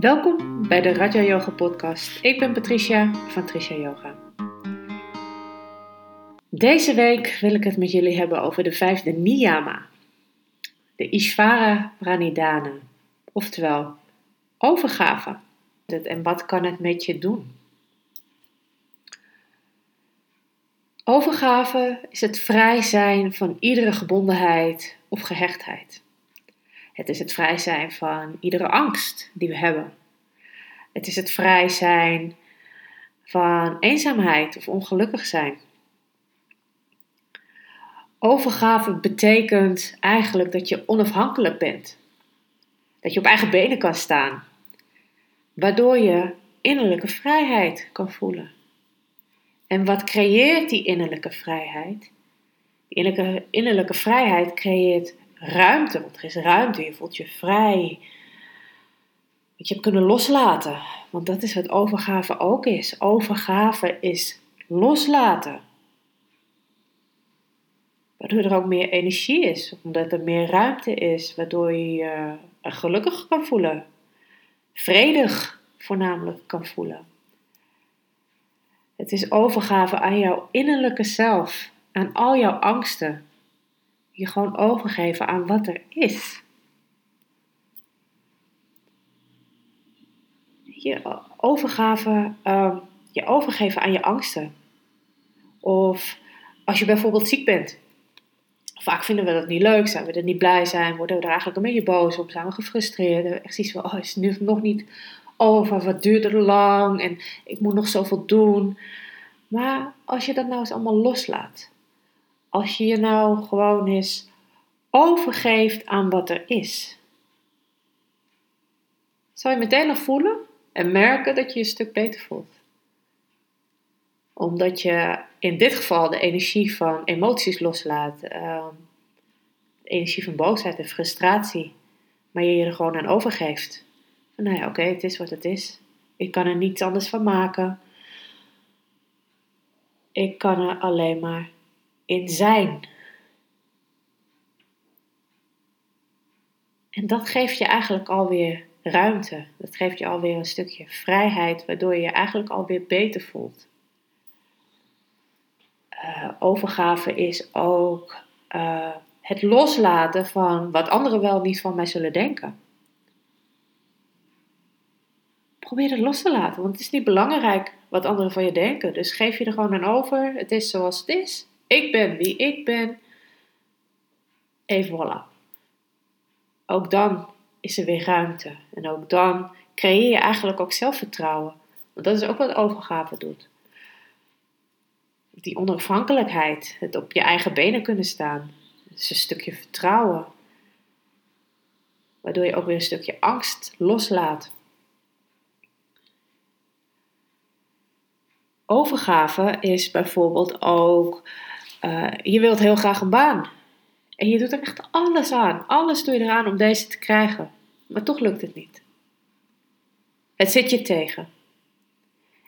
Welkom bij de Raja Yoga podcast. Ik ben Patricia van Tricia Yoga. Deze week wil ik het met jullie hebben over de vijfde niyama. De Ishvara Pranidhana, oftewel overgave. En wat kan het met je doen? Overgave is het vrij zijn van iedere gebondenheid of gehechtheid. Het is het vrij zijn van iedere angst die we hebben. Het is het vrij zijn van eenzaamheid of ongelukkig zijn. Overgave betekent eigenlijk dat je onafhankelijk bent. Dat je op eigen benen kan staan. Waardoor je innerlijke vrijheid kan voelen. En wat creëert die innerlijke vrijheid? Die innerlijke, innerlijke vrijheid creëert ruimte, want er is ruimte, je voelt je vrij. Dat je hebt kunnen loslaten, want dat is wat overgave ook is. Overgave is loslaten. Waardoor er ook meer energie is, omdat er meer ruimte is, waardoor je je gelukkig kan voelen. Vredig voornamelijk kan voelen. Het is overgave aan jouw innerlijke zelf, aan al jouw angsten, je gewoon overgeven aan wat er is. Je overgave, uh, je overgeven aan je angsten. Of als je bijvoorbeeld ziek bent. Vaak vinden we dat niet leuk, zijn we er niet blij zijn, worden we er eigenlijk een beetje boos op, zijn we gefrustreerd. Echt zoiets van, oh, is nu nog niet over, wat duurt er lang en ik moet nog zoveel doen. Maar als je dat nou eens allemaal loslaat, als je je nou gewoon eens overgeeft aan wat er is, zal je meteen nog voelen en merken dat je je een stuk beter voelt. Omdat je in dit geval de energie van emoties loslaat, uh, de energie van boosheid en frustratie, maar je je er gewoon aan overgeeft. Van nou ja, oké, het is wat het is. Ik kan er niets anders van maken. Ik kan er alleen maar in zijn. En dat geeft je eigenlijk alweer ruimte. Dat geeft je alweer een stukje vrijheid, waardoor je je eigenlijk alweer beter voelt. Uh, overgave is ook uh, het loslaten van wat anderen wel niet van mij zullen denken. Probeer het los te laten, want het is niet belangrijk wat anderen van je denken. Dus geef je er gewoon aan over. Het is zoals het is. Ik ben wie ik ben. En voilà. Ook dan is er weer ruimte. En ook dan creëer je eigenlijk ook zelfvertrouwen. Want dat is ook wat overgave doet. Die onafhankelijkheid, het op je eigen benen kunnen staan. Dat is een stukje vertrouwen. Waardoor je ook weer een stukje angst loslaat. Overgave is bijvoorbeeld ook, uh, je wilt heel graag een baan. En je doet er echt alles aan. Alles doe je eraan om deze te krijgen. Maar toch lukt het niet. Het zit je tegen.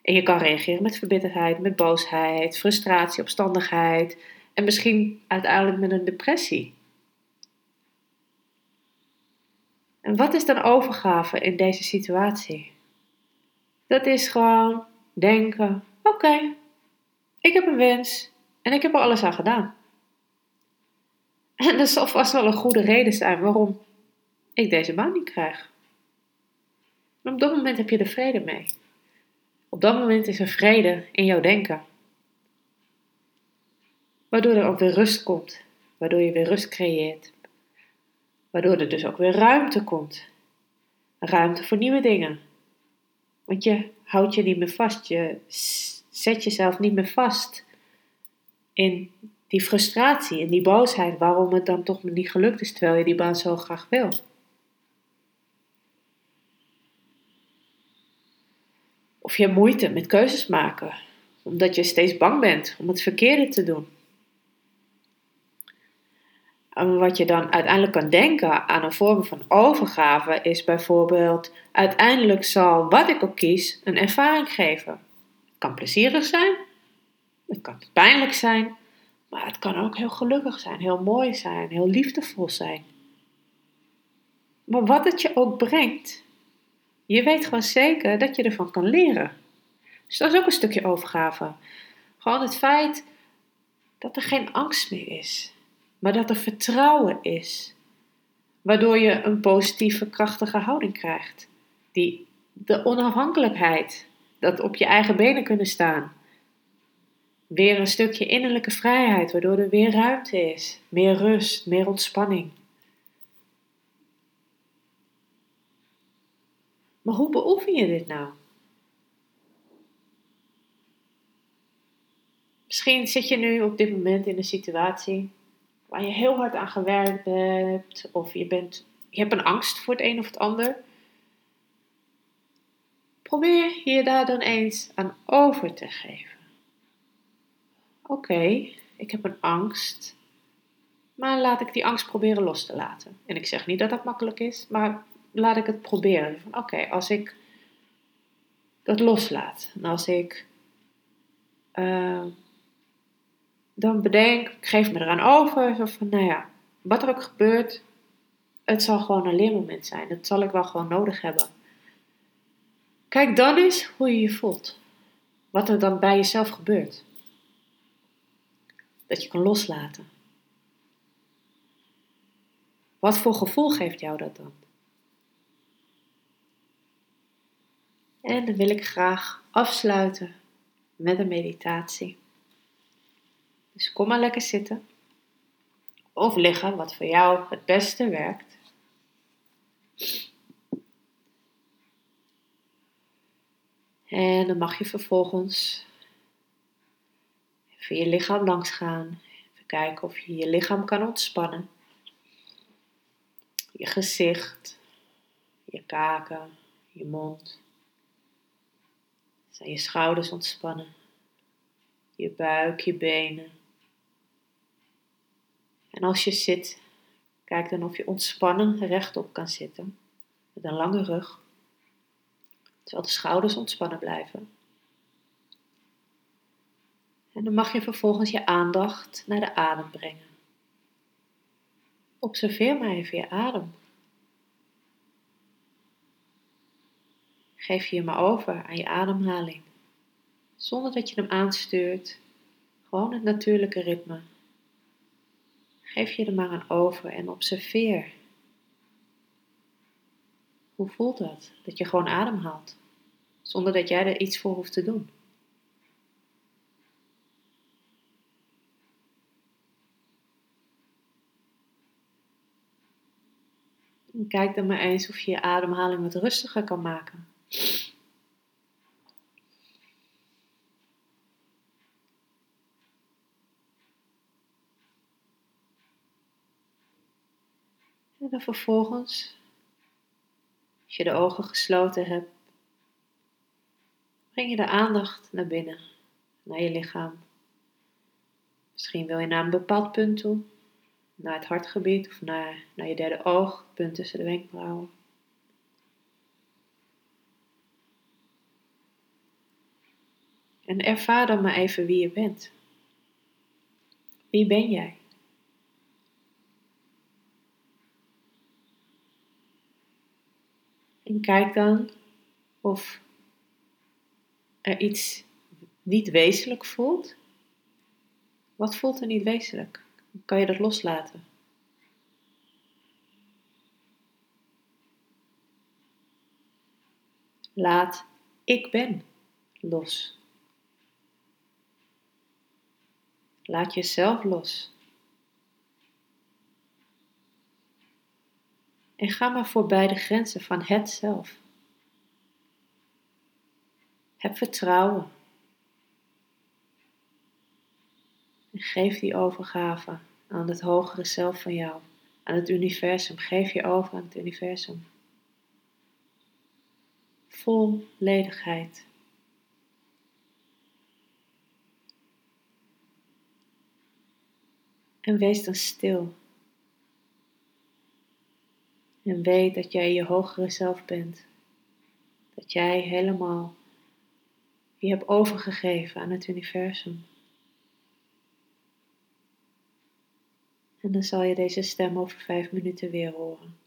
En je kan reageren met verbitterdheid, met boosheid, frustratie, opstandigheid en misschien uiteindelijk met een depressie. En wat is dan overgave in deze situatie? Dat is gewoon denken: oké, ik heb een wens en ik heb er alles aan gedaan. En er zal vast wel een goede reden zijn waarom ik deze baan niet krijg. Op dat moment heb je er vrede mee. Op dat moment is er vrede in jouw denken. Waardoor er ook weer rust komt. Waardoor je weer rust creëert. Waardoor er dus ook weer ruimte komt. Ruimte voor nieuwe dingen. Want je houdt je niet meer vast. Je zet jezelf niet meer vast in die frustratie en die boosheid waarom het dan toch niet gelukt is terwijl je die baan zo graag wil. Of je hebt moeite met keuzes maken, omdat je steeds bang bent om het verkeerde te doen. En wat je dan uiteindelijk kan denken aan een vorm van overgave is bijvoorbeeld: uiteindelijk zal wat ik ook kies een ervaring geven. Het kan plezierig zijn, het kan pijnlijk zijn, maar het kan ook heel gelukkig zijn, heel mooi zijn, heel liefdevol zijn. Maar wat het je ook brengt, Je weet gewoon zeker dat je ervan kan leren. Dus dat is ook een stukje overgave. Gewoon het feit dat er geen angst meer is, maar dat er vertrouwen is. Waardoor je een positieve, krachtige houding krijgt. Die, de onafhankelijkheid, dat op je eigen benen kunnen staan. Weer een stukje innerlijke vrijheid, waardoor er weer ruimte is. Meer rust, meer ontspanning. Maar hoe beoefen je dit nou? Misschien zit je nu op dit moment in een situatie waar je heel hard aan gewerkt hebt, of je, bent, je hebt een angst voor het een of het ander. Probeer je daar dan eens aan over te geven. Oké, ik heb een angst, maar laat ik die angst proberen los te laten. En ik zeg niet dat dat makkelijk is, maar laat ik het proberen. Oké, als ik dat loslaat en als ik uh, dan bedenk, ik geef me eraan over, van, nou ja, wat er ook gebeurt, het zal gewoon een leermoment zijn. Dat zal ik wel gewoon nodig hebben. Kijk dan eens hoe je je voelt. Wat er dan bij jezelf gebeurt. Dat je kan loslaten. Wat voor gevoel geeft jou dat dan? En dan wil ik graag afsluiten met een meditatie. Dus kom maar lekker zitten. Of liggen, wat voor jou het beste werkt. En dan mag je vervolgens je lichaam langs gaan. Even kijken of je je lichaam kan ontspannen. Je gezicht, je kaken, je mond. Zijn je schouders ontspannen. Je buik, je benen. En als je zit, kijk dan of je ontspannen rechtop kan zitten. Met een lange rug. Terwijl de schouders ontspannen blijven. En dan mag je vervolgens je aandacht naar de adem brengen. Observeer maar even je adem. Geef je je maar over aan je ademhaling. Zonder dat je hem aanstuurt. Gewoon het natuurlijke ritme. Geef je er maar aan over en observeer. Hoe voelt dat? Dat je gewoon ademhaalt, zonder dat jij er iets voor hoeft te doen. En kijk dan maar eens of je je ademhaling wat rustiger kan maken. En dan vervolgens, als je de ogen gesloten hebt, breng je de aandacht naar binnen, naar je lichaam. Misschien wil je naar een bepaald punt toe, naar het hartgebied of naar, naar je derde oog, punt tussen de wenkbrauwen. En ervaar dan maar even wie je bent. Wie ben jij? En kijk dan of er iets niet wezenlijk voelt. Wat voelt er niet wezenlijk? Kan je dat loslaten? Laat ik ben los. Laat jezelf los. En ga maar voorbij de grenzen van het zelf. Heb vertrouwen. En geef die overgave aan het hogere zelf van jou, aan het universum. Geef je over aan het universum. Volledigheid. En wees dan stil. En weet dat jij je hogere zelf bent. Dat jij helemaal je hebt overgegeven aan het universum. En dan zal je deze stem over vijf minuten weer horen.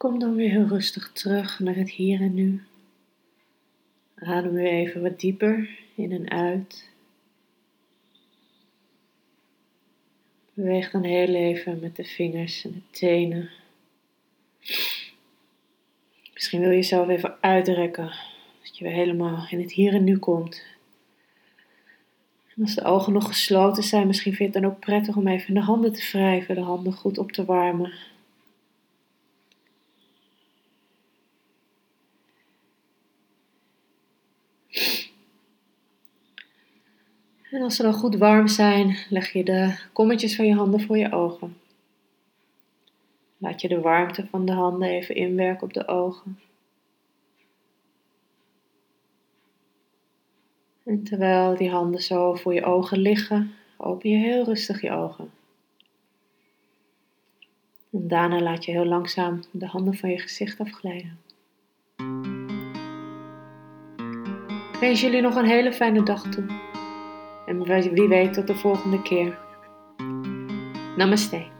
Kom dan weer heel rustig terug naar het hier en nu. Adem weer even wat dieper in en uit. Beweeg dan heel even met de vingers en de tenen. Misschien wil je jezelf even uitrekken, dat je weer helemaal in het hier en nu komt. Als de ogen nog gesloten zijn, misschien vind je het dan ook prettig om even de handen te wrijven, de handen goed op te warmen. En als ze dan goed warm zijn, leg je de kommetjes van je handen voor je ogen. Laat je de warmte van de handen even inwerken op de ogen. En terwijl die handen zo voor je ogen liggen, open je heel rustig je ogen. En daarna laat je heel langzaam de handen van je gezicht afglijden. Ik wens jullie nog een hele fijne dag toe. Wie weet tot de volgende keer. Namaste.